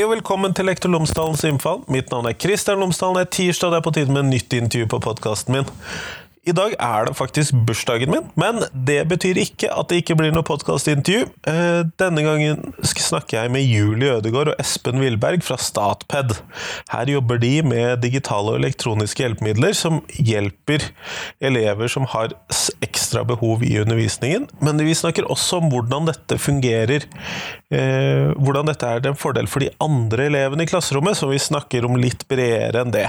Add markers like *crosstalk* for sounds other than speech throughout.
Hei og velkommen til Lektor Lomsdalens innfall. Mitt navn er Kristian Lomsdalen. Det er tirsdag, det er på tide med nytt intervju på podkasten min. I dag er det faktisk bursdagen min, men det betyr ikke at det ikke blir noe podkastintervju. Eh, denne gangen snakker jeg med Julie Ødegaard og Espen Willberg fra Statped. Her jobber de med digitale og elektroniske hjelpemidler som hjelper elever som har ekstra behov i undervisningen. Men vi snakker også om hvordan dette fungerer. Eh, hvordan dette er en fordel for de andre elevene i klasserommet, så vi snakker om litt bredere enn det.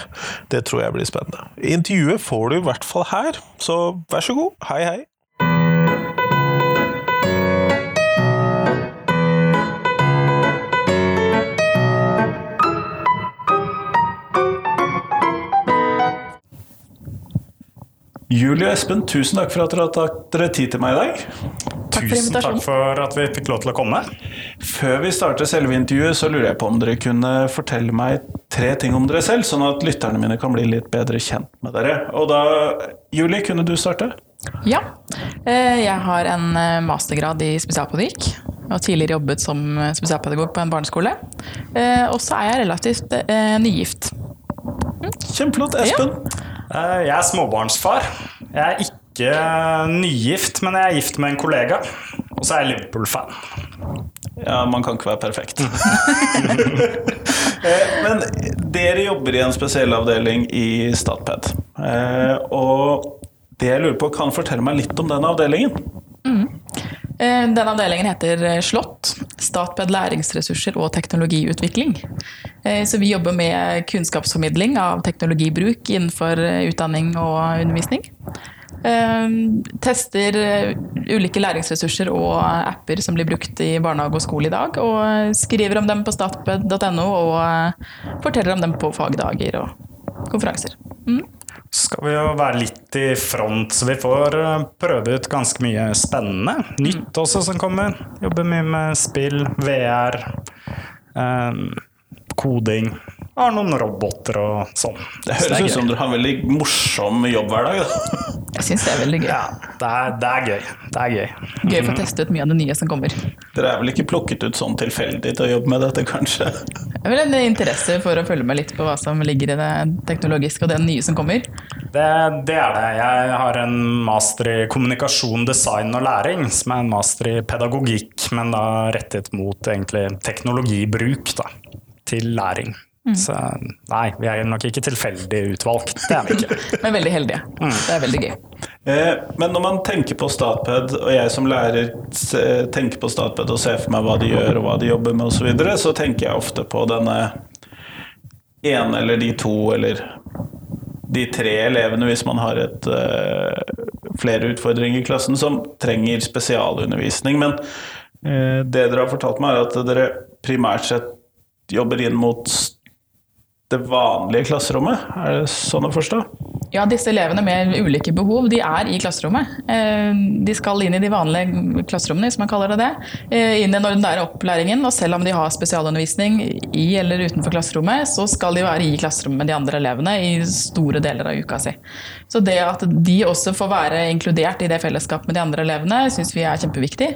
Det tror jeg blir spennende. Intervjuet får du i hvert fall her her, så vær så god. Hei, hei. Julie og Espen, tusen takk for at dere har tatt dere tid til meg i dag. Takk for Tusen takk for at vi fikk lov til å komme. Før vi starter selve intervjuet, så lurer jeg på om dere kunne fortelle meg tre ting om dere selv, sånn at lytterne mine kan bli litt bedre kjent med dere. Og da, Julie, kunne du starte? Ja. Eh, jeg har en eh, mastergrad i spesialpedagogikk. Og tidligere jobbet som eh, spesialpedagog på en barneskole. Og så er jeg relativt nygift. Kjempeflott. Espen? Ja. Eh, jeg er småbarnsfar. Jeg er ikke nygift, men jeg er gift med en kollega. Og så er jeg Liverpool-fan. Ja, man kan ikke være perfekt. *laughs* Eh, men dere jobber i en spesiell avdeling i Statped. Eh, og det jeg lurer på, kan fortelle meg litt om den avdelingen? Mm. Eh, den avdelingen heter Slott, Slått. Statped læringsressurser og teknologiutvikling. Eh, så vi jobber med kunnskapsformidling av teknologibruk innenfor utdanning og undervisning. Tester ulike læringsressurser og apper som blir brukt i barnehage og skole i dag. Og skriver om dem på statped.no og forteller om dem på fagdager og konferanser. Mm skal vi jo være litt i front, så vi får eh, prøve ut ganske mye spennende. Nytt også som kommer. Jobber mye med spill, VR, um, koding. Har noen roboter og sånn. Det høres ut som du har en veldig morsom jobbhverdag. Jeg syns det er veldig gøy. Ja, det er, det er, gøy. Det er gøy. Gøy å få teste ut mye av det nye som kommer. Dere er vel ikke plukket ut sånn tilfeldig til å jobbe med dette, kanskje? Jeg vil vel en interesse for å følge med litt på hva som ligger i det teknologiske og det nye som kommer. Det, det er det. Jeg har en master i kommunikasjon, design og læring, som er en master i pedagogikk, men da rettet mot egentlig teknologibruk da, til læring. Mm. Så nei, vi er nok ikke tilfeldig utvalgt. Det er vi ikke. *laughs* Men veldig heldige. Mm. Det er veldig gøy. Eh, men når man tenker på Statped, og jeg som lærer tenker på Statped og ser for meg hva de gjør og hva de jobber med osv., så, videre, så tenker jeg ofte på denne ene eller de to eller de tre elevene, hvis man har et, uh, flere utfordringer i klassen, som trenger spesialundervisning. Men uh, det dere har fortalt meg, er at dere primært sett jobber inn mot det vanlige klasserommet? Er det sånn å forstå? Ja, disse elevene med ulike behov de er i klasserommet. Eh, de skal inn i de vanlige klasserommene, hvis man kaller det det. Eh, inn i den ordinære opplæringen. Og selv om de har spesialundervisning i eller utenfor klasserommet, så skal de være i klasserommet med de andre elevene i store deler av uka si. Så det at de også får være inkludert i det fellesskapet med de andre elevene, syns vi er kjempeviktig.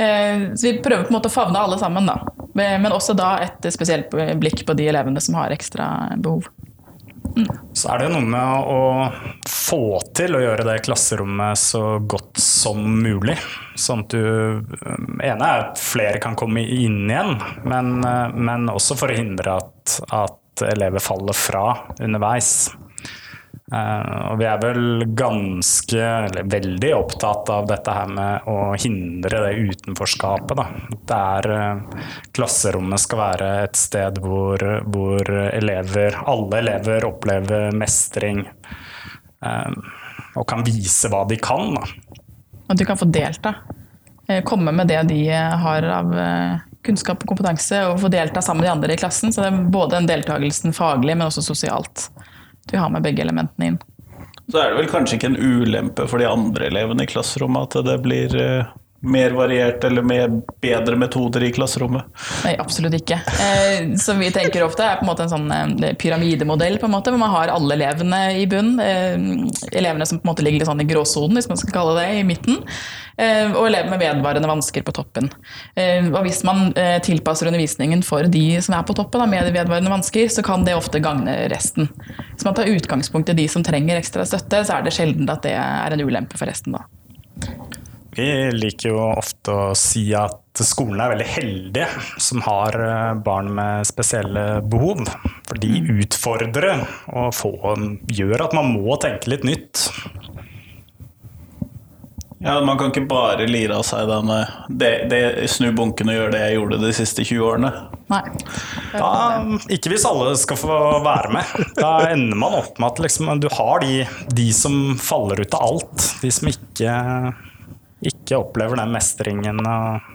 Eh, så vi prøver på en måte å favne alle sammen, da. Men også da et spesielt blikk på de elevene som har ekstra behov. Så er det noe med å få til å gjøre det klasserommet så godt som mulig. Sånn at du eh, ene er at flere kan komme inn igjen, men, eh, men også for å hindre at, at elever faller fra underveis. Uh, og vi er vel ganske, eller veldig opptatt av dette her med å hindre det utenforskapet. Da. Der uh, klasserommet skal være et sted hvor, hvor elever, alle elever opplever mestring. Uh, og kan vise hva de kan. Da. At du kan få delta. Komme med det de har av kunnskap og kompetanse, og få delta sammen med de andre i klassen. Så det er både en deltakelsen faglig, men også sosialt du har med begge elementene inn. Så er det vel kanskje ikke en ulempe for de andre elevene i klasserommet at det blir eh, mer variert eller med bedre metoder i klasserommet? Nei, absolutt ikke. Eh, som vi tenker ofte er på en måte en sånn eh, pyramidemodell, på en måte, hvor man har alle elevene i bunn. Eh, elevene som på en måte ligger sånn i gråsonen, hvis man skal kalle det, i midten. Eh, og elever med vedvarende vansker på toppen. Eh, og hvis man eh, tilpasser undervisningen for de som er på toppen da, med vedvarende vansker, så kan det ofte gagne resten. Hvis man tar utgangspunkt i de som trenger ekstra støtte, så er det sjelden at det er en ulempe for resten. da. Vi liker jo ofte å si at skolen er veldig heldige som har eh, barn med spesielle behov. For de utfordrer og få, gjør at man må tenke litt nytt. Ja, Man kan ikke bare lire av seg den det, det, snu bunken og gjøre det jeg gjorde de siste 20 årene. Nei. Da, ikke hvis alle skal få være med. Da ender man opp med at liksom, du har de, de som faller ut av alt. De som ikke, ikke opplever den mestringen. Og,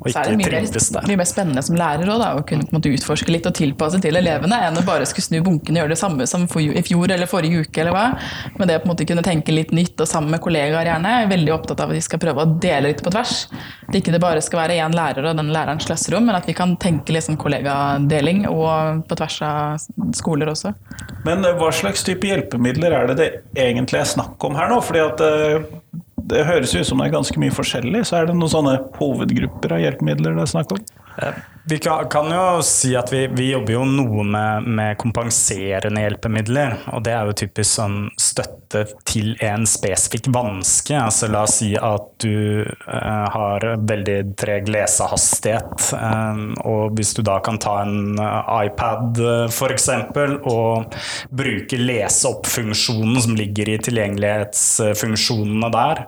og Så er ikke det mye, trives der. mye mer spennende som lærer også, da, å kunne på måte utforske litt og tilpasse til elevene, enn å bare skulle snu bunken og gjøre det samme som i fjor eller forrige uke. eller hva. Men det å på en måte kunne tenke litt nytt, og sammen med kollegaer gjerne, jeg er veldig opptatt av at vi skal prøve å dele litt på tvers. At ikke det bare skal være én lærer og den lærerens klasserom, men at vi kan tenke liksom kollegadeling og på tvers av skoler også. Men eh, hva slags type hjelpemidler er det det egentlig er snakk om her nå? Fordi at eh, det høres ut som det er ganske mye forskjellig. Så er det noen sånne hovedgrupper av hjelpemidler det er snakk om? Eh, Vi kan, kan jo si at vi, vi jobber jo noe med, med kompenserende hjelpemidler. Og det er jo typisk sånn støtte til en spesifikk vanske. Altså la oss si at du eh, har veldig treg lesehastighet. eh, og hvis du da kan ta en eh, iPad f.eks. og bruke lese opp-funksjonen som ligger i tilgjengelighetsfunksjonene der.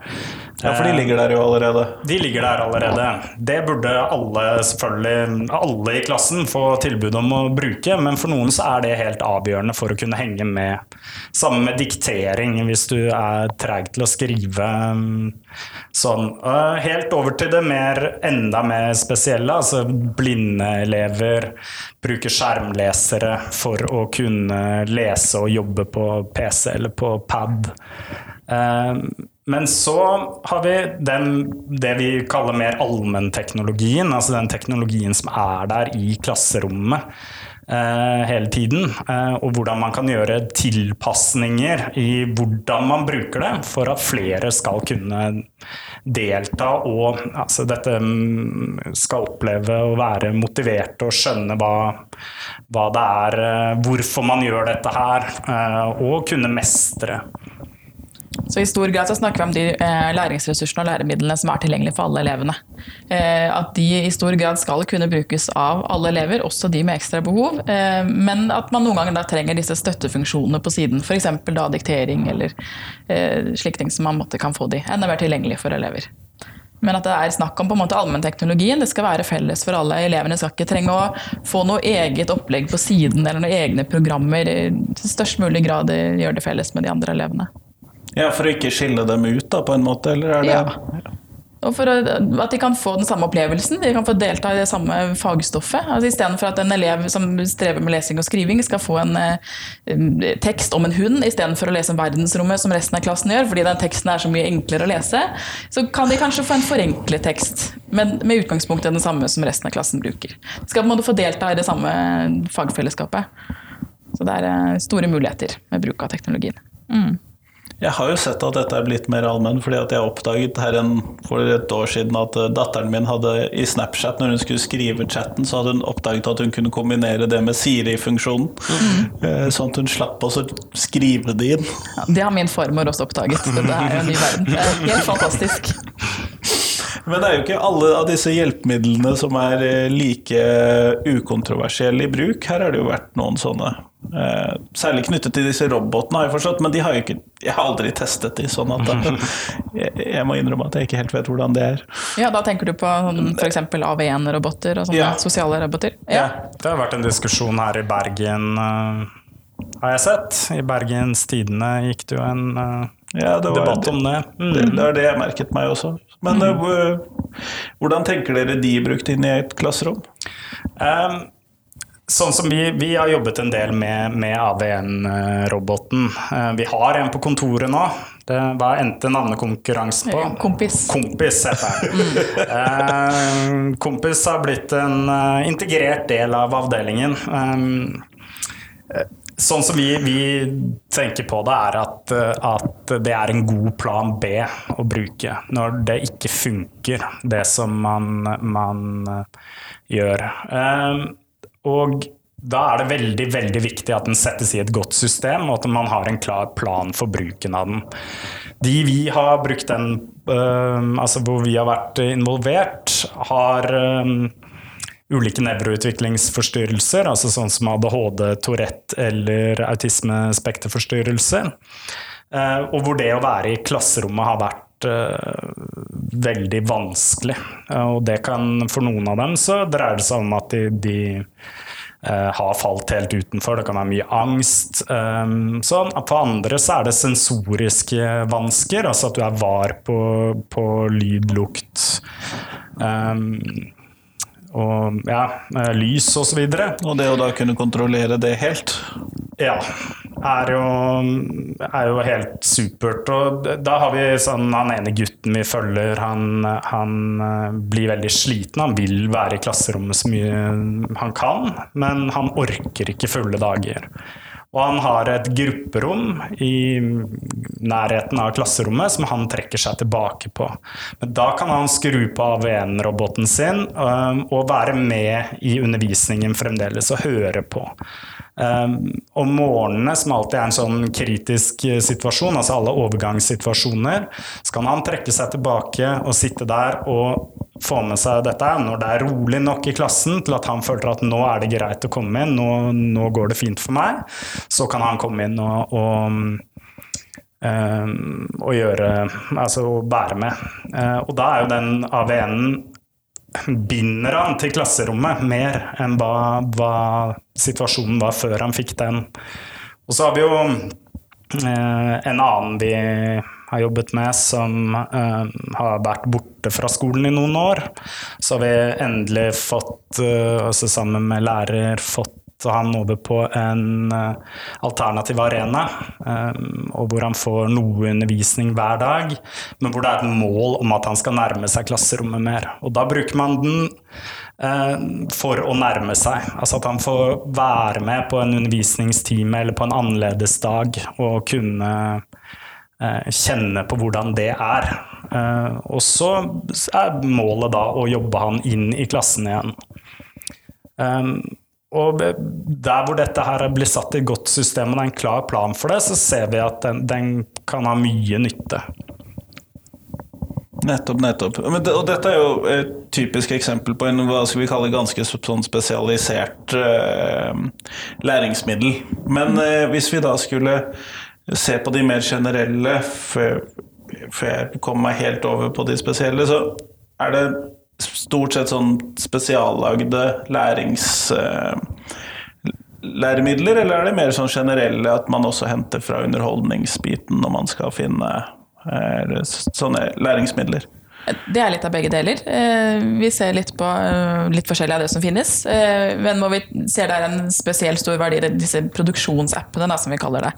Ja, for de ligger der jo allerede. De ligger der allerede. Det burde alle selvfølgelig alle i klassen få tilbud om å bruke, men for noen så er det helt avgjørende for å kunne henge med. Sammen med diktering, hvis du er treg til å skrive. um, Sånn. Helt over til det mer, enda mer spesielle. altså Blinde elever bruker skjermlesere for å kunne lese og jobbe på PC eller på pad. Men så har vi den, det vi kaller mer allmennteknologien, altså den teknologien som er der i klasserommet eh, hele tiden. eh, og hvordan man kan gjøre tilpasninger i hvordan man bruker det, for at flere skal kunne delta og altså dette mm, skal oppleve å være motiverte og skjønne hva, hva det er, eh, hvorfor man gjør dette her, og kunne mestre. Så I stor grad så snakker vi om de eh, læringsressursene og læremidlene som er tilgjengelige for alle elevene. Eh, at de i stor grad skal kunne brukes av alle elever, også de med ekstra behov. Eh, men at man noen ganger da trenger disse støttefunksjonene på siden. F.eks. da diktering eller slike ting som man måtte kan få de enda mer tilgjengelige for elever. Men at det er snakk om på en måte allmennteknologien. Det skal være felles for alle. Elevene skal ikke trenge å få noe eget opplegg på siden eller noen egne programmer. I størst mulig grad gjøre det felles med de andre elevene. Ja, For å ikke skille dem ut, da, på en måte? Eller er det Ja. Og for at de kan få den samme opplevelsen, de kan få delta i det samme fagstoffet. Altså Istedenfor at en elev som strever med lesing og skriving, skal få en eh, tekst om en hund istedenfor å lese om verdensrommet som resten av klassen gjør, fordi den teksten er så mye enklere å lese, så kan de kanskje få en forenklet tekst, men med utgangspunkt i den samme som resten av klassen bruker. De skal på en måte få delta i det samme fagfellesskapet. Så det er eh, store muligheter med bruk av teknologien. Mm. Jeg har jo sett at dette er blitt mer allmenn, fordi at jeg oppdaget her en, for et år siden at eh, datteren min hadde i Snapchat, når hun skulle skrive chatten, så hadde hun oppdaget at hun kunne kombinere det med Siri-funksjonen. Eh, Sånn at hun slapp å skrive det inn. Ja, det har min farmor også oppdaget. Dette er jo en ny verden. Er helt fantastisk. Men det er jo ikke alle av disse hjelpemidlene som er eh, like ukontroversielle i bruk. Her har det jo vært noen sånne. Eh, særlig knyttet til disse robotene, har jeg forstått, men de har jo ikke, jeg har aldri testet de. sånn at *laughs* eh, jeg, jeg må innrømme at jeg ikke helt vet hvordan det er. Ja, Da tenker du på f.eks. AV1-roboter og sånne Ja. sosiale roboter? Ja. Det har vært en diskusjon her i Bergen, eh, har jeg sett. I Bergens Tidende gikk det jo en eh, Ja, det var- debatt om det. Mm. Det, det er det jeg merket meg også. Men mm. hvor- hvordan tenker dere de er brukt inn i et klasserom? Um, sånn som vi, vi har jobbet en del med, med AV1-roboten. Uh, vi har en på kontoret nå Det hva endte navnekonkurransen på. Kompis. Kompis heter jeg. *laughs* Eh, kompis har blitt en eh, integrert del av avdelingen. Eh, sånn som vi, vi tenker på det, er at, eh, at det er en god plan B å bruke når det ikke funker, det som man, man eh, gjør. Eh, og da er det veldig veldig viktig at den settes i et godt system, og at man har en klar plan for bruken av den. De vi har brukt den, øh, altså hvor vi har vært involvert, har øh, ulike nevroutviklingsforstyrrelser, altså sånn som ADHD, Tourette eller autismespekterforstyrrelse. Uh, og hvor det å være i klasserommet har vært uh, veldig vanskelig. Uh, og det kan for noen av dem så dreier det seg om at de, de har falt helt utenfor. Det kan være mye angst. Sånn. For andre så er det sensoriske vansker, altså at du er var på, på lyd, lukt. Og ja, lys og så videre. Og det å da kunne kontrollere det helt? Ja. Er jo, er jo helt supert. Og da har vi sånn Han ene gutten vi følger, han, han blir veldig sliten. Han vil være i klasserommet så mye han kan, men han orker ikke fulle dager. Og han har et grupperom i nærheten av klasserommet som han trekker seg tilbake på. Men da kan han skru på AVN-roboten sin og være med i undervisningen fremdeles og høre på. Og om morgenene, som alltid er en sånn kritisk situasjon, altså alle overgangssituasjoner, så kan han trekke seg tilbake og sitte der og få med seg dette når det er rolig nok i klassen til at han føler at nå er det greit å komme inn, nå, nå går det fint for meg. Så kan han komme inn og, og, um, og gjøre Altså være med. Uh, og da er jo den AVN-en binder han til klasserommet mer enn hva, hva, situasjonen var før han fikk den. Og så har vi jo eh, en annen vi har jobbet med, som uh, har vært borte fra skolen i noen år. Så har vi endelig fått, uh, også sammen med lærer, fått han over på en uh, alternativ arena, og hvor han får noe undervisning hver dag, men hvor det er et mål om at han skal nærme seg klasserommet mer. Og da bruker man den for å nærme seg. Altså at han får være med på en undervisningstime eller på en annerledesdag og kunne kjenne på hvordan det er. og så er målet da å jobbe han inn i klassen igjen. Um, og der hvor dette her blir satt i godt system og det er en klar plan for det, så ser vi at den, den kan ha mye nytte. Nettopp, nettopp. Det, og dette er jo et typisk eksempel på en hva skal vi kalle ganske sånn spesialisert uh, læringsmiddel. Men uh, hvis vi da skulle se på de mer generelle, før, før jeg kommer meg helt over på de spesielle, så er det stort sett sånn spesiallagde lærings... Uh, læremidler, eller er det mer sånn generelle at man også henter fra underholdningsbiten når man skal finne uh, sånne læringsmidler? Det er litt av begge deler. Eh, vi ser litt på litt forskjellig av det som finnes. Men hvor vi ser det er en spesiell stor verdi i disse produksjonsappene, da, som vi kaller det.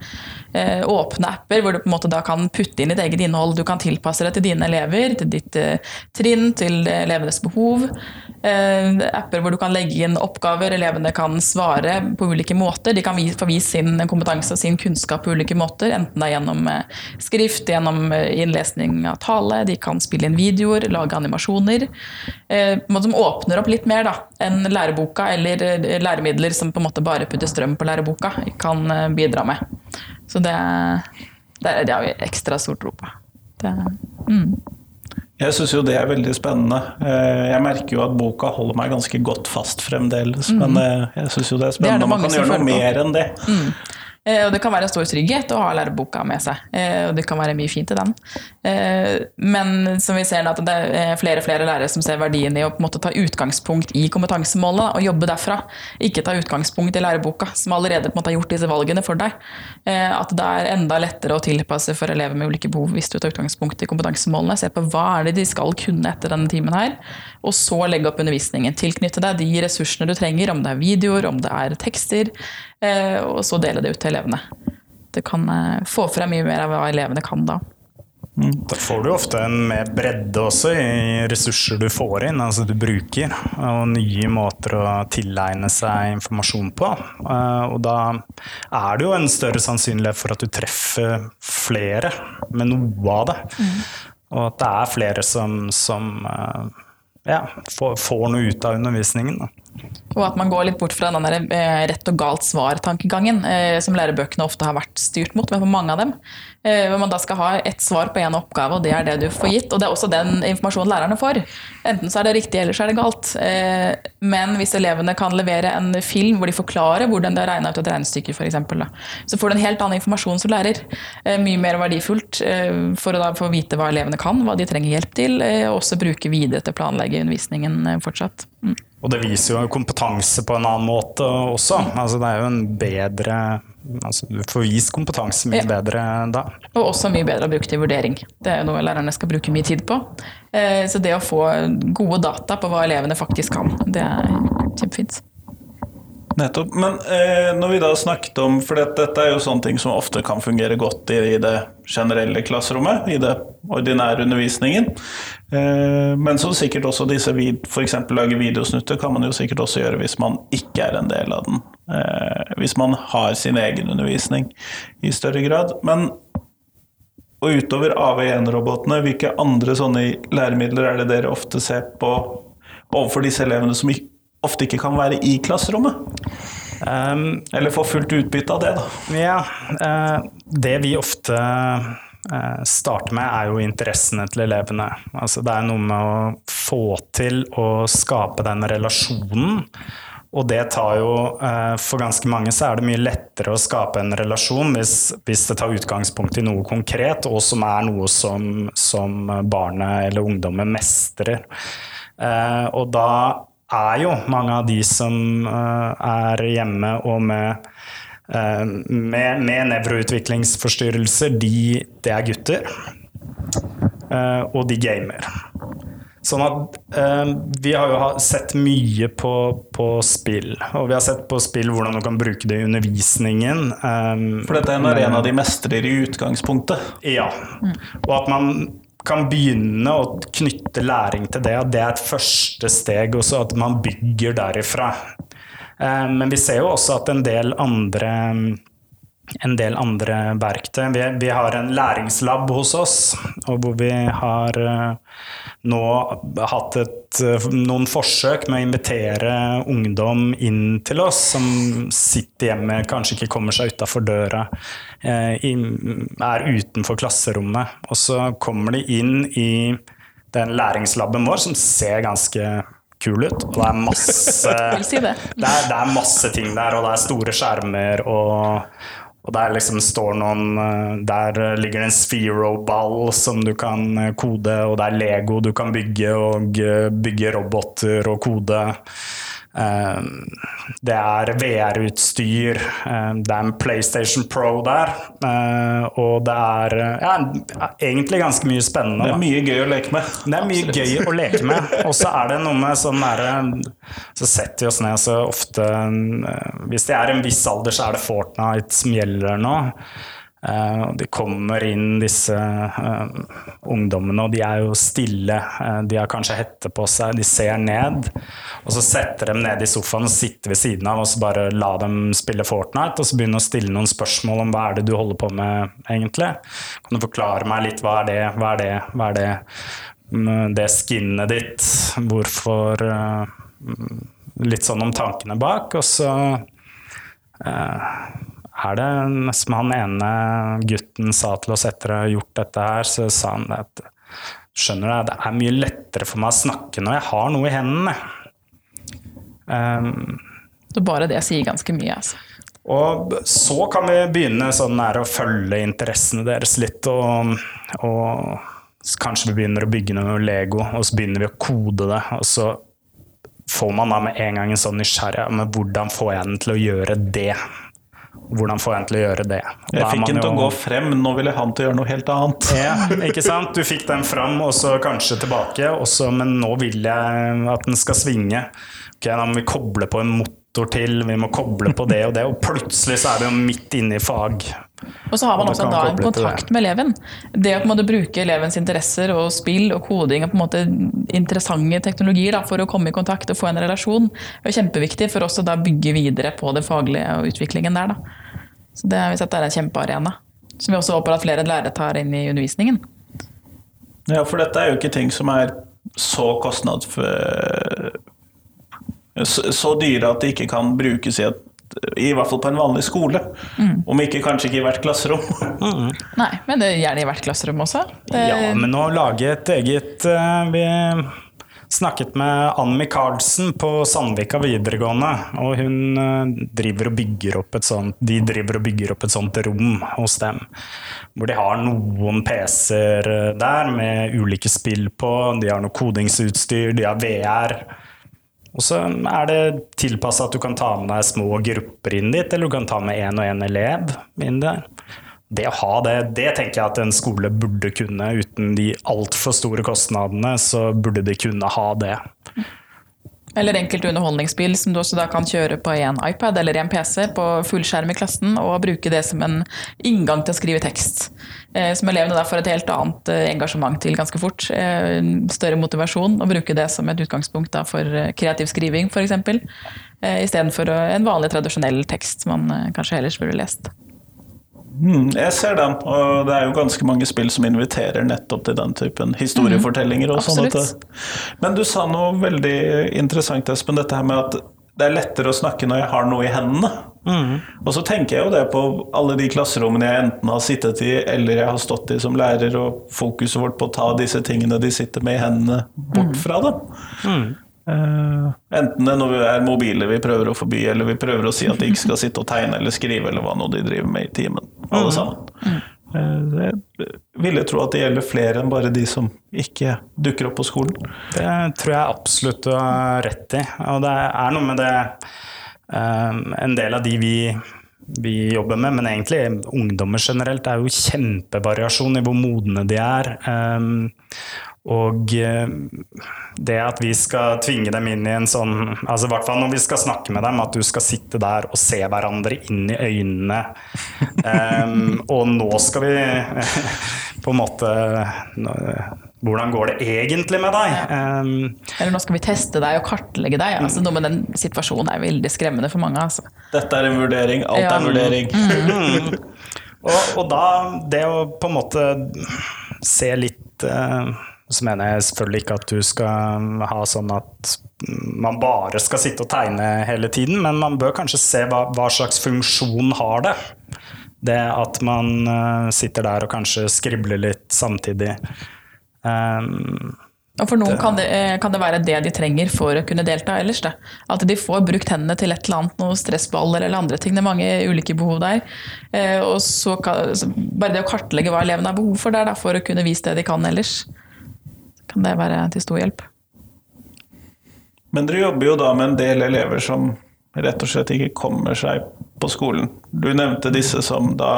Åpne apper hvor du på en måte da kan putte inn ditt eget innhold. Du kan tilpasse det til dine elever, til ditt trinn, til elevenes behov. Apper hvor du kan legge inn oppgaver, elevene kan svare på ulike måter. De kan få vist sin kompetanse og sin kunnskap på ulike måter, enten det er gjennom skrift, gjennom innlesning av tale, de kan spille inn videoer, lage animasjoner. Som åpner opp litt mer da, enn læreboka eller læremidler som på en måte bare putter strøm på læreboka, kan bidra med. Så det, det, det har vi ekstra stor tro på. Det, mm. Jeg syns jo det er veldig spennende. Jeg merker jo at boka holder meg ganske godt fast fremdeles. Mm. Men jeg syns jo det er spennende. Det er det man kan gjøre noe mer enn det. Mm. Og det kan være stor trygghet å ha læreboka med seg. Og det kan være mye fint i den. Men som vi ser at det er flere og flere lærere som ser verdien i å på en måte ta utgangspunkt i kompetansemålet og jobbe derfra. Ikke ta utgangspunkt i læreboka, som allerede på en måte har gjort disse valgene for deg. At det er enda lettere å tilpasse for elever med ulike behov hvis du tar utgangspunkt i kompetansemålene. Se på hva er det de skal kunne etter denne timen her, og så legge opp undervisningen. Tilknytte deg de ressursene du trenger, om det er videoer, om det er tekster, og så dele det ut til elevene. Det kan få frem mye mer av hva elevene kan da. Da får du ofte en mer bredde også i ressurser du får inn, altså du bruker, og nye måter å tilegne seg informasjon på. Eh, Og da er det jo en større sannsynlighet for at du treffer flere med noe av det. Og at det er flere som, som eh, ja, får, får noe ut av undervisningen. Da. Og at man går litt bort fra den der eh, rett og galt svar-tankegangen eh, som lærebøkene ofte har vært styrt mot, men for mange av dem. Eh, hvor man da skal ha ett svar på én oppgave, og det er det du får gitt. Og det er også den informasjonen lærerne får. Enten så er det riktig, eller så er det galt. Men hvis elevene kan levere en film hvor de forklarer hvordan det er regna ut et regnestykke, f.eks., så får du en helt annen informasjon som lærer. Mye mer verdifullt for å da få vite hva elevene kan, hva de trenger hjelp til, og også bruke videre til å planlegge undervisningen fortsatt. Mm. Og det viser jo kompetanse på en annen måte også. Altså, det er jo en bedre altså, Du får vist kompetanse mye Ja. bedre da. Og også mye bedre å bruke til vurdering. Det er jo noe lærerne skal bruke mye tid på. Eh, Så det å få gode data på hva elevene faktisk kan, det er kjempefint. Nettopp. Men eh, når vi da snakket om For dette, er jo sånne ting som ofte kan fungere godt i, i det generelle klasserommet, i det ordinære undervisningen. Eh, men så sikkert også disse f.eks. lage videosnutter kan man jo sikkert også gjøre hvis man ikke er en del av den. Eh, hvis man har sin egen undervisning i større grad. Men og utover AV1-robotene, hvilke andre sånne læremidler er det dere ofte ser på overfor disse elevene som ikke- ofte ikke kan være i klasserommet? Um, Eller få fullt utbytte av det, da. ja, uh, det vi ofte uh, starter med, er jo interessene til elevene. Altså, det er noe med å få til å skape den relasjonen. Og det tar jo eh, For ganske mange så er det mye lettere å skape en relasjon hvis, hvis det tar utgangspunkt i noe konkret, og som er noe som, som barnet eller ungdommen mestrer. Og da er jo mange av de som eh, er hjemme og med, eh, med, med nevroutviklingsforstyrrelser, de, det er gutter. Eh, og de gamer. Sånn at eh, Vi har jo sett mye på, på spill, og vi har sett på spill hvordan du kan bruke det i undervisningen. eh, For dette er en arena de mestrer i utgangspunktet. ja. Og at man kan begynne å knytte læring til det, at det er et første steg, og at man bygger derifra. Eh, Men vi ser jo også at en del andre en del andre verktøy. Vi, har en læringslab hos oss, hvor vi har eh, nå hatt et, eh, noen forsøk med å invitere ungdom inn til oss, som sitter hjemme, kanskje ikke kommer seg utafor døra, er utenfor klasserommet. Og så kommer de inn i den læringslaben vår, som ser ganske kul ut. Og det er masse *laughs* det. er, det er masse ting der, og det er store skjermer, og, og der liksom står noen eh, Der ligger det en Sphero-ball som du kan eh, kode, og det er Lego du kan bygge, og eh, bygge roboter og kode. Eh, Det er VR-utstyr, eh, det er en PlayStation Pro der, eh, og det er ja, egentlig ganske mye spennende. Det er mye gøy å leke med. Det er mye gøy å leke med. Og så er det noe med sånn derre Så setter vi oss ned så ofte Hvis de er en viss alder, så er det Fortnite som gjelder nå. Eh, de kommer inn, disse eh, ungdommene, og de er jo stille. Eh, de har kanskje hette på seg, de ser ned. Og så setter de ned i sofaen og sitter ved siden av og så bare la dem spille Fortnite. Og så begynner å stille noen spørsmål om hva er det du holder på med, egentlig. Kan du forklare meg litt hva er det, hva er det, hva er det? Mm, Det skinnet ditt, hvorfor mm, Litt sånn om tankene bak. Og så eh, er det som han ene gutten sa til oss etter å ha gjort dette her, så sa han det at Skjønner du, det er mye lettere for meg å snakke når jeg har noe i hendene. Um, Så bare det sier ganske mye. Altså. og så kan vi begynne sånn her å følge interessene deres litt, og, og kanskje vi begynner å bygge noe Lego, og så begynner vi å kode det. Og så får man da med en gang en sånn nysgjerrighet men hvordan får jeg den til å gjøre det? Hvordan får jeg til å gjøre det? Og Jeg fikk den til å gå frem, nå ville han til å gjøre noe helt annet. *laughs* ja, ikke sant? Du fikk den fram, og så kanskje tilbake, også, men nå vil jeg at den skal svinge. Okay, Da må vi koble på en motor motor til, vi må koble på det og det, og plutselig så er vi jo midt inne i fag. Og så har man Og også da en det. kontakt med eleven. Det å på en måte bruke elevens interesser og spill og koding og på en måte interessante teknologier da, for å komme i kontakt og få en relasjon, er kjempeviktig for oss å da bygge videre på det faglige og utviklingen der. Da. Så det har vi sett er en kjempearena. Som vi også håper at flere lærere tar inn i undervisningen. Ja, for dette er jo ikke ting som er så kostnads... Så, så dyre at de ikke kan brukes i et i hvert fall på en vanlig skole. Om ikke kanskje ikke i hvert klasserom. Nei, men det er gjerne i hvert klasserom også. Det, Ja, men å lage et eget uh, Vi snakket med Ann Michaelsen på Sandvika videregående, og hun eh, driver og bygger opp et sånt De driver og bygger opp et sånt rom hos dem. Hvor de har noen PC-er eh, der med ulike spill på, de har noe kodingsutstyr, de har VR. Og så er det tilpassa at du kan ta med deg små grupper inn dit, eller du kan ta med én og én elev inn der. Det å ha det, det tenker jeg at en skole burde kunne. Uten de altfor store kostnadene, så burde de kunne ha det. Eller enkelte underholdningsspill som du også da kan kjøre på en iPad eller en PC på fullskjerm i klassen, og bruke det som en inngang til å skrive tekst. Eh, Som elevene da får et helt annet eh, engasjement til ganske fort. Eh, Større motivasjon, og bruke det som et utgangspunkt da for eh, kreativ skriving f.eks. Istedenfor en vanlig, tradisjonell tekst man eh, kanskje ellers burde lest. Mm, jeg ser den, og det er jo ganske mange spill som inviterer nettopp til den typen historiefortellinger. og sånn. Men du sa noe veldig interessant, Espen, dette her med at det er lettere å snakke når jeg har noe i hendene. Og så tenker jeg jo det på alle de klasserommene jeg enten har sittet i eller jeg har stått i som lærer, og fokuset vårt på å ta disse tingene de sitter med i hendene, bort fra dem. Eh, enten det er når vi er mobile vi prøver å forby, eller vi prøver å si at de ikke skal sitte og tegne eller skrive, eller hva nå de driver med i timen. Alle sammen. Uh, Jeg ville tro at det gjelder flere enn bare de som ikke dukker opp på skolen. Det tror jeg absolutt du har rett i. Og det er noe med det eh, En del av de vi, vi jobber med, men egentlig ungdommer generelt, Det er jo kjempevariasjon i hvor modne de er. Eh, og eh, det at vi skal tvinge dem inn i en sånn altså i hvert fall når vi skal snakke med dem, at du skal sitte der og se hverandre inn i øynene. um, *laughs* og nå skal vi *laughs* på en måte Hvordan går det egentlig med deg? Um, Eller nå skal vi teste deg og kartlegge deg. Altså, noe med den situasjonen er veldig skremmende for mange. Altså. Dette er en vurdering, alt Ja. er en vurdering. *laughs* og, og da det å på en måte se litt eh, Så mener jeg selvfølgelig ikke at du skal ha sånn at man bare skal sitte og tegne hele tiden, men man bør kanskje se hva, hva slags funksjon har det. Det at man eh, sitter der og kanskje skribler litt samtidig. Um, Og for noen kan det, eh, kan det være det de trenger for å kunne delta ellers. Da. At de får brukt hendene til et eller annet, noen stressballer eller andre ting. Det er mange ulike behov der. Eh, Og så kan, bare det å kartlegge hva elevene har behov for der, da, for å kunne vise det de kan ellers, kan det være til stor hjelp. Men dere jobber jo da med en del elever som rett og slett ikke kommer seg på skolen. Du nevnte disse som da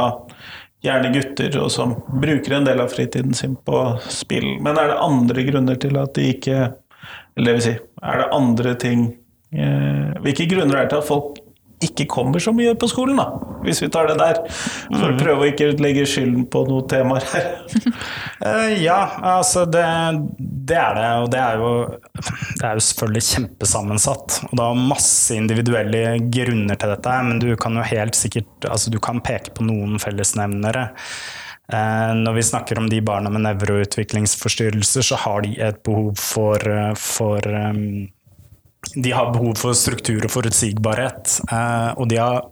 gjerne gutter, og som bruker en del av fritiden sin på spill. Men er det andre grunner til at de ikke Eller det vil si, er det andre ting eh, Hvilke grunner er det til at folk ikke kommer så mye på skolen, da? Hvis vi tar det der. For å prøve å ikke legge skylden på noen temaer her. uh, *laughs* ja, altså det, det er det. Og det er, jo, det er jo selvfølgelig kjempesammensatt. Og det er masse individuelle grunner til dette, men du kan jo helt sikkert altså du kan peke på noen fellesnevnere. Eh, når vi snakker om de barna med nevroutviklingsforstyrrelser, så har de et behov for, eh, for eh, De har behov for struktur og forutsigbarhet. eh, Og de har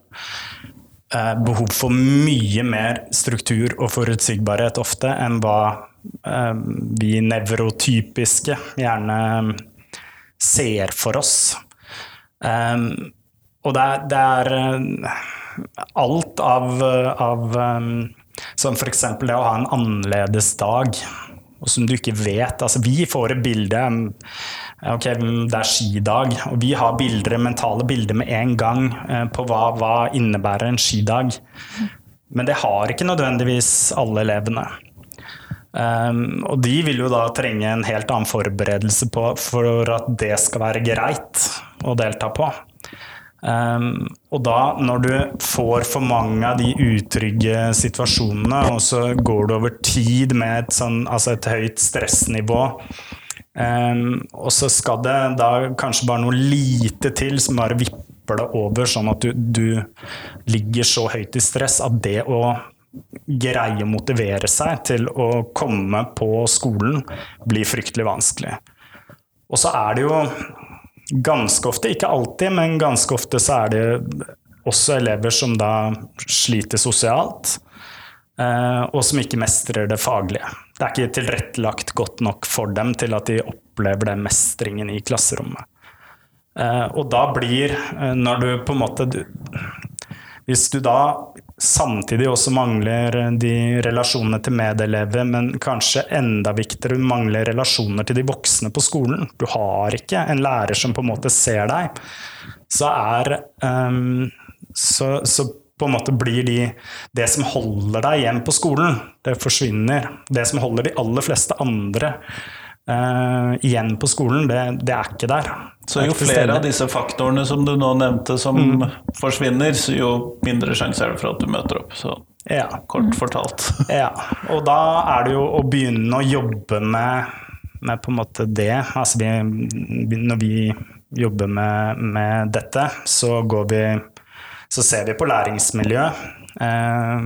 eh, behov for mye mer struktur og forutsigbarhet ofte enn hva eh, vi nevrotypiske gjerne ser for oss. Og det er, det er alt av, av Som f.eks. det å ha en annerledes dag, og som du ikke vet. Altså, vi får et bilde Ok, det er skidag, og vi har bilder, mentale bilder med en gang eh, på hva, hva innebærer en skidag. Men det har ikke nødvendigvis alle elevene. Um, og de vil jo da trenge en helt annen forberedelse på, for at det skal være greit å delta på. Um, og da, når du får for mange av de utrygge situasjonene, og så går du over tid med et, sånn, altså et høyt stressnivå, um, og så skal det da kanskje bare noe lite til som bare vipper det over, sånn at du, du ligger så høyt i stress at det å greie å motivere seg til å komme på skolen blir fryktelig vanskelig. Og så er det jo ganske ofte, ikke alltid, men ganske ofte så er det også elever som da sliter sosialt, eh, og som ikke mestrer det faglige. Det er ikke tilrettelagt godt nok for dem til at de opplever den mestringen i klasserommet. Eh, og da blir, eh, når du på en måte Hvis du da samtidig også mangler de relasjonene til medelever, men kanskje enda viktigere, du mangler relasjoner til de voksne på skolen. Du har ikke en lærer som på en måte ser deg. Så er um, så, så, på en måte blir de Det som holder deg igjen på skolen, det forsvinner. Det som holder de aller fleste andre uh, igjen på skolen, det, det, er ikke der. Så jo flere av disse faktorene som du nå nevnte som mm. forsvinner, så jo mindre sjanse er det for at du møter opp. Så ja. kort fortalt. *laughs* ja, og da er det jo å begynne å jobbe med, med på en måte det. Altså vi, når vi jobber med, med dette, så går vi så ser vi på læringsmiljø. Eh,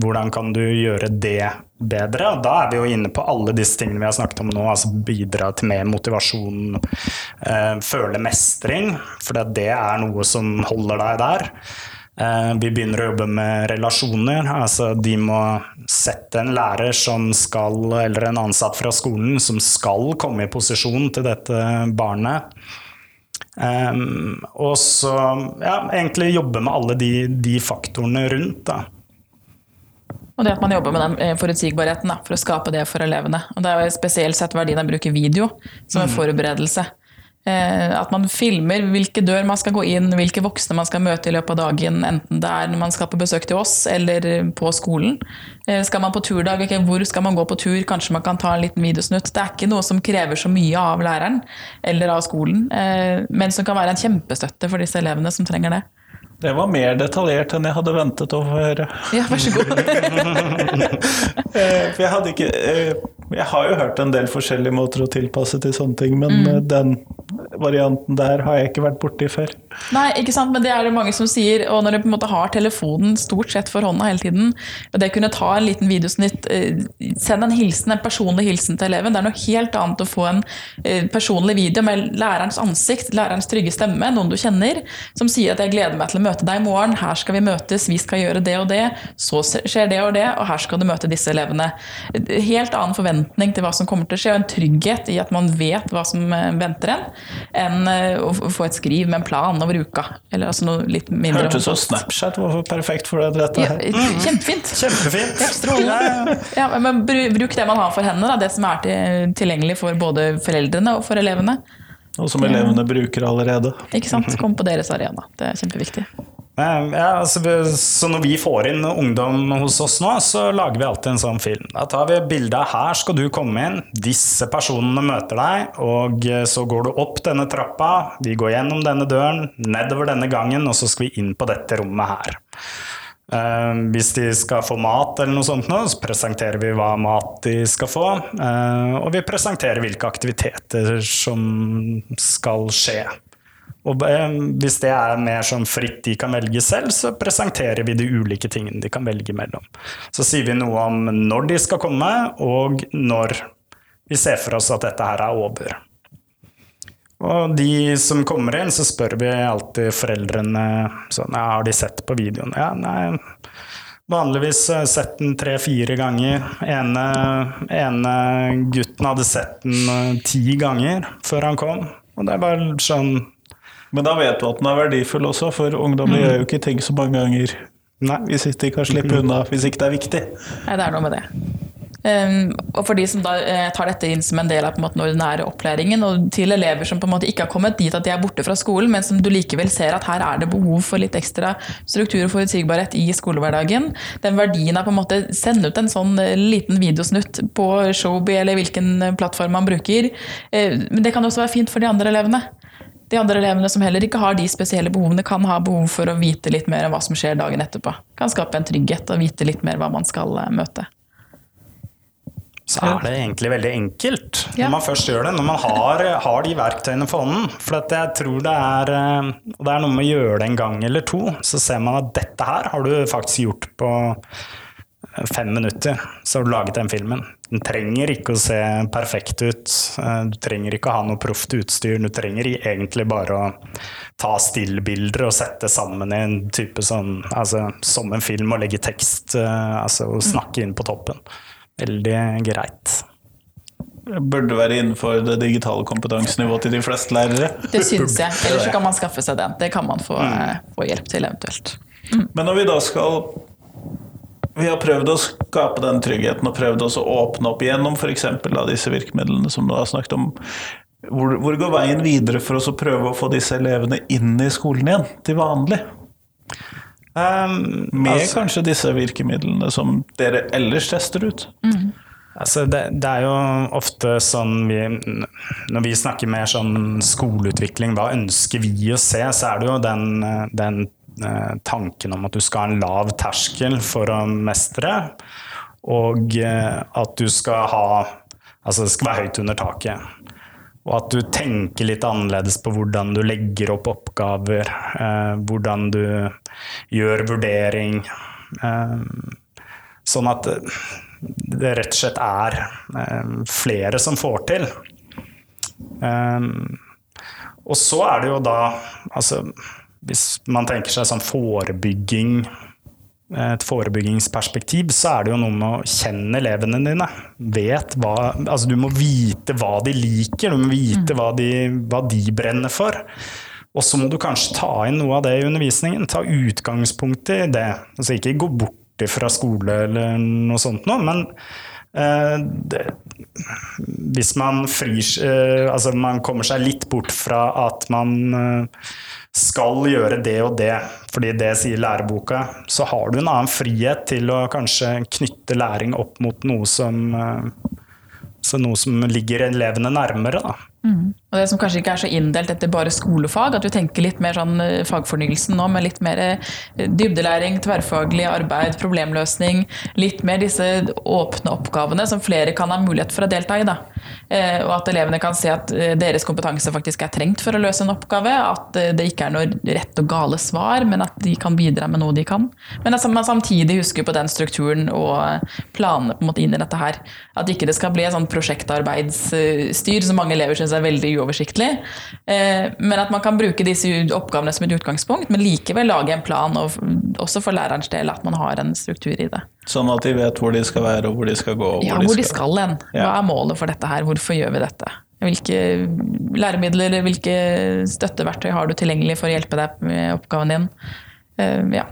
hvordan kan du gjøre det bedre? Da er vi jo inne på alle disse tingene vi har snakket om nå. altså Bidra til mer motivasjon, eh, føle mestring. For det er noe som holder deg der. Eh, vi begynner å jobbe med relasjoner. altså De må sette en lærer som skal, eller en ansatt fra skolen som skal komme i posisjon til dette barnet. Um, og så ja, egentlig jobbe med alle de, de faktorene rundt. da. Og det at man jobber med den eh, forutsigbarheten da, for å skape det for elevene. Og det er jo spesielt sett verdien av å bruke video som en mm. forberedelse. Eh, at man filmer hvilke dør man skal gå inn, hvilke voksne man skal møte i løpet av dagen. Enten det er når man skal på besøk til oss eller på skolen. Eh, skal man på turdag, hvor skal man gå på tur? Kanskje man kan ta en liten videosnutt. Det er ikke noe som krever så mye av læreren eller av skolen, eh, men som kan være en kjempestøtte for disse elevene som trenger det. Det var mer detaljert enn jeg hadde ventet å høre. Ja, vær så god. *laughs* For jeg ikke Jeg har jo hørt en del forskjellige måter å tilpasse til sånne ting, men mm. den varianten der har jeg ikke vært borti før. Nei, ikke sant, men det er det mange som sier. Og når du på en måte har telefonen stort sett for hånda hele tiden, og det kunne ta en liten videosnitt, eh, send en hilsen, en personlig hilsen til eleven. Det er noe helt annet å få en eh, personlig video med lærerens ansikt, lærerens trygge stemme, noen du kjenner, som sier at 'jeg gleder meg til å møte deg i morgen', 'her skal vi møtes, vi skal gjøre det og det', så skjer det og det, og her skal du møte disse elevene. Helt annen forventning til hva som kommer til å skje, og en trygghet i at man vet hva som eh, venter en enn eh, å få et skriv med en plan over uka. Eller altså noe litt mindre Hørtes ut som Snapchat var perfekt for dette. Ja, kjempefint. Kjempefint. Ja, strålende. Ja, men bruk det man har for hendene, det som er tilgjengelig for både foreldrene og for elevene. Og som elevene bruker allerede. Ikke sant. Kom på deres arena. Det er kjempeviktig. Ja, altså, så når vi får inn ungdom hos oss nå, så lager vi alltid en sånn film. Da tar vi bilde av her skal du komme inn, disse personene møter deg, og eh, så går du opp denne trappa, vi går gjennom denne døren, nedover denne gangen, og så skal vi inn på dette rommet her. Uh, hvis de skal få mat eller noe sånt, nå, så presenterer vi hva mat de skal få. Uh, og vi presenterer hvilke aktiviteter som skal skje. Og hvis det er mer sånn fritt de kan velge selv, så presenterer vi de ulike tingene de kan velge mellom. Så sier vi noe om når de skal komme, og når vi ser for oss at dette her er over. Og de som kommer inn, så spør vi alltid foreldrene sånn ja, har de sett på videoen. Ja, nei, vanligvis sett den tre-fire ganger. Ene, ene gutten hadde sett den eh, ti ganger før han kom. Og det er bare sånn men da vet du at den er verdifull også, for ungdommer mm. gjør jo ikke ting så mange ganger. Nei, Hvis ikke de kan slippe unna, hvis ikke det er viktig. Nei, det er noe med det. Um, og for de som da eh, tar dette inn som en del av på en måte, den ordinære opplæringen, og til elever som på en måte ikke har kommet dit at de er borte fra skolen, men som du likevel ser at her er det behov for litt ekstra struktur og forutsigbarhet i skolehverdagen. Den verdien av på en måte sende ut en sånn eh, liten videosnutt på Showby eller hvilken plattform man bruker. Men det kan også være fint for de andre elevene. de andre elevene som heller ikke har de spesielle behovene, kan ha behov for å vite litt mer om hva som skjer dagen etterpå. Kan skape en trygghet og vite litt mer hva man skal eh, møte. Så er det egentlig veldig enkelt Ja. når man først gjør det. Når man har, har de verktøyene for hånden. For at jeg tror det er, eh, og det er noe med å gjøre det en gang eller to, så ser man at dette her har du faktisk gjort på eh, fem minutter. Så har du laget den filmen. Den trenger ikke å se perfekt ut. Eh, Du trenger ikke å ha noe proft utstyr. Du trenger egentlig bare å ta stillbilder og sette sammen i en type sånn altså, som en film og legge tekst altså, og snakke inn på toppen. Veldig greit. Burde være innenfor det digitale kompetansenivået til de fleste lærere. Det syns jeg. *laughs* Eller så kan man skaffe seg den. Det kan man få, mm. få hjelp til eventuelt. Men når vi da skal Vi har prøvd å skape den tryggheten og prøvd også å åpne opp gjennom f.eks. disse virkemidlene som du har snakket om. Hvor, hvor går veien videre for oss å prøve å få disse elevene inn i skolen igjen, til vanlig? Um, Med altså, kanskje disse virkemidlene som dere ellers tester ut? altså det, det er jo ofte sånn vi Når vi snakker mer sånn skoleutvikling, hva ønsker vi å se, så er det jo den, den eh, tanken om at du skal ha en lav terskel for å mestre, og eh, at du skal ha Altså det skal være høyt under taket. Og at du tenker litt annerledes på hvordan du legger opp oppgaver, eh, hvordan du gjør vurdering. Eh, sånn at det rett og slett er eh, flere som får til. Eh, og så er det jo da altså, Hvis man tenker seg sånn forebygging et forebyggingsperspektiv, så er det jo noe med å kjenne elevene dine. Vet hva, altså du må vite hva de liker, du må vite hva de, hva de brenner for. Og så må du kanskje ta inn noe av det i undervisningen. Ta utgangspunkt i det. Altså ikke gå bort fra skole eller noe sånt noe, men eh, det, hvis man frir eh, Altså man kommer seg litt bort fra at man eh, skal gjøre det og det, fordi det sier læreboka, så har du en annen frihet til å kanskje knytte læring opp mot noe som, eh, noe som ligger elevene nærmere. Da. Og det som kanskje ikke er så inndelt etter bare skolefag, at vi tenker litt mer sånn eh, fagfornyelsen nå, med litt mer eh, dybdelæring, tverrfaglig arbeid, problemløsning. Litt mer disse åpne oppgavene som flere kan ha mulighet for å delta i. Da. Eh, Og at elevene kan se at deres kompetanse faktisk er trengt for å løse en oppgave. At det ikke er noe rett og gale svar, men at de kan bidra med noe de kan. Men at man samtidig husker på den strukturen og planene på en måte inn i dette her. At ikke det skal bli et sånn prosjektarbeidsstyr som mange elever syns er veldig uoversiktlig. Eh, Men at man kan bruke disse oppgavene som et utgangspunkt, men likevel lage en plan, og også for lærerens del at man har en struktur i det. Sånn at de vet hvor de skal være og hvor de skal gå. Og Ja, hvor de skal hen. Hva er målet for dette her? Hvorfor gjør vi dette? Hvilke læremidler, hvilke støtteverktøy har du tilgjengelig for å hjelpe deg med oppgaven din? Eh, Ja.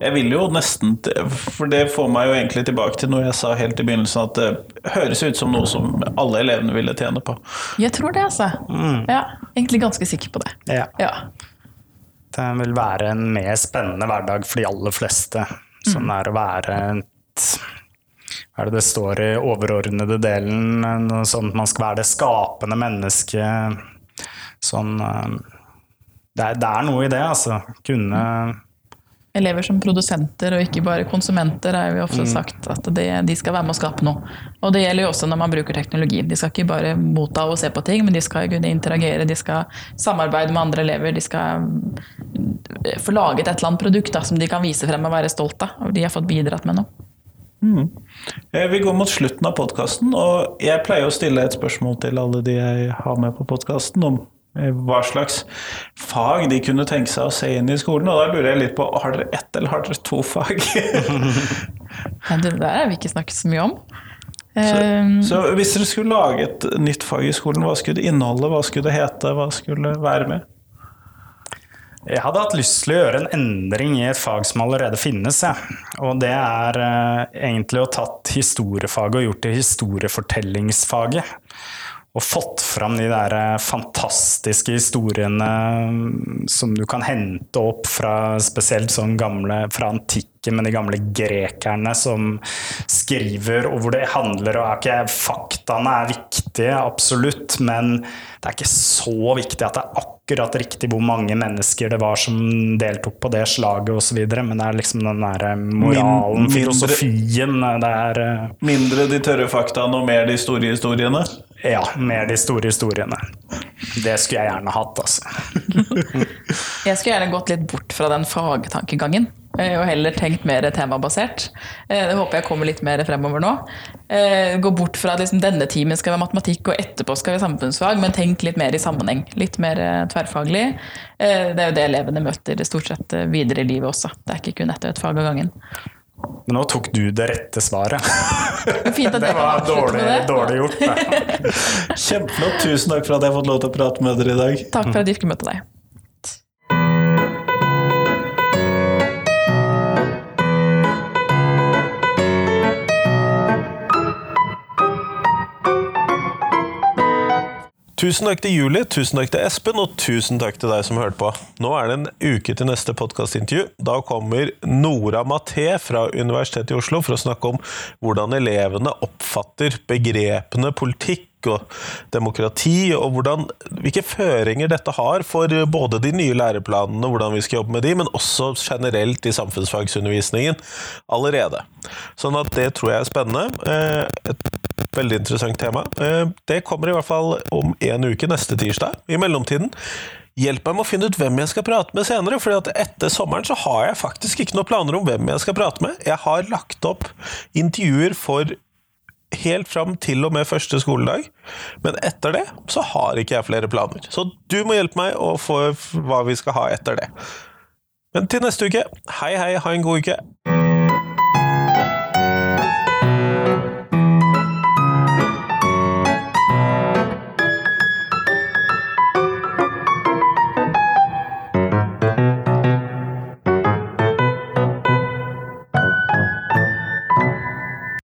Jeg vil jo nesten For det får meg jo egentlig tilbake til noe jeg sa helt i begynnelsen, at det høres ut som noe som alle elevene ville tjene på. Jeg tror det, altså. Ja, egentlig ganske sikker på det. Ja. Ja. Det vil være en mer spennende hverdag for de aller fleste. Som er å være et Hva er det det står i overordnede delen? Noe sånt man skal være det skapende mennesket. Sånn eh, det er, det er noe i det, altså. Kunne Elever som produsenter og ikke bare konsumenter, er jo ofte sagt at det, de skal være med å skape noe. Og det gjelder jo også når man bruker teknologi. De skal ikke bare motta og se på ting, men de skal kunne interagere, de skal samarbeide med andre elever. De skal få laget et eller annet produkt da, som de kan vise frem og være stolt av. Og de har fått bidratt med noe. Mm. Vi går mot slutten av podkasten, og jeg pleier å stille et spørsmål til alle de jeg har med på podkasten, om eh, hva slags fag de kunne tenke seg å se inn i skolen. Og da lurer jeg litt på, har dere ett eller har dere to fag? *laughs* Men det der har vi ikke snakket så mye om. Eh, Så hvis dere skulle lage et nytt fag i skolen, hva skulle det inneholde, hva skulle det hete, hva skulle være med? Jeg hadde hatt lyst til å gjøre en endring i et fag som allerede finnes. Ja. Og det er eh, egentlig å tatt historiefaget og gjort det historiefortellingsfaget. Og fått fram de der eh, fantastiske historiene mm, som du kan hente opp fra spesielt sånn gamle fra antikken men de gamle grekerne som skriver, og hvor det handler og okay, Faktaene er viktige, absolutt, men det er ikke så viktig at det er akkurat riktig hvor mange mennesker det var som deltok på det slaget osv., men det er liksom den der eh, moralen, mindre- filosofien, det er eh, Mindre de tørre faktaene og mer de store historiene. Ja, mer de store historiene. Det skulle jeg gjerne hatt, altså. *laughs* Jeg skulle gjerne gått litt bort fra den fagtankegangen, eh, og heller tenkt mer temabasert. Eh, Det håper jeg kommer litt mer fremover nå. Eh, Gå bort fra at liksom, denne timen skal være matematikk, og etterpå skal være samfunnsfag, men tenk litt mer i sammenheng. Litt mer tverrfaglig. Det er jo det elevene møter stort sett videre i livet også. Det er ikke kun etter et fag av gangen. Men nå tok du det rette svaret. Fint at *laughs* Det var dårlig, det. dårlig gjort. *laughs* Kjempeflott. Tusen takk for at jeg har fått lov til å prate med dere i dag. Takk for at jeg fikk møte deg. Tusen takk til Julie, tusen takk til Espen, og tusen takk til deg som hørte på. Nå er det en uke til neste podkastintervju. Da kommer Nora Maté fra Universitetet i Oslo for å snakke om hvordan elevene oppfatter begrepene politikk og demokrati, og hvordan, hvilke føringer dette har for både de nye læreplanene, hvordan vi skal jobbe med de, men også generelt i samfunnsfagsundervisningen allerede. Sånn at det tror jeg er spennende. Eh, Et veldig interessant tema. Eh, Det kommer i hvert fall om en uke, neste tirsdag. I mellomtiden Hjelp meg med å finne ut hvem jeg skal prate med senere, for etter sommeren så har jeg faktisk ikke noen planer om hvem jeg skal prate med. Jeg har lagt opp intervjuer for helt fram til og med første skoledag, men etter det så har ikke jeg flere planer. Så du må hjelpe meg å få hva vi skal ha etter det. Men til neste uke, hei hei, ha en god uke!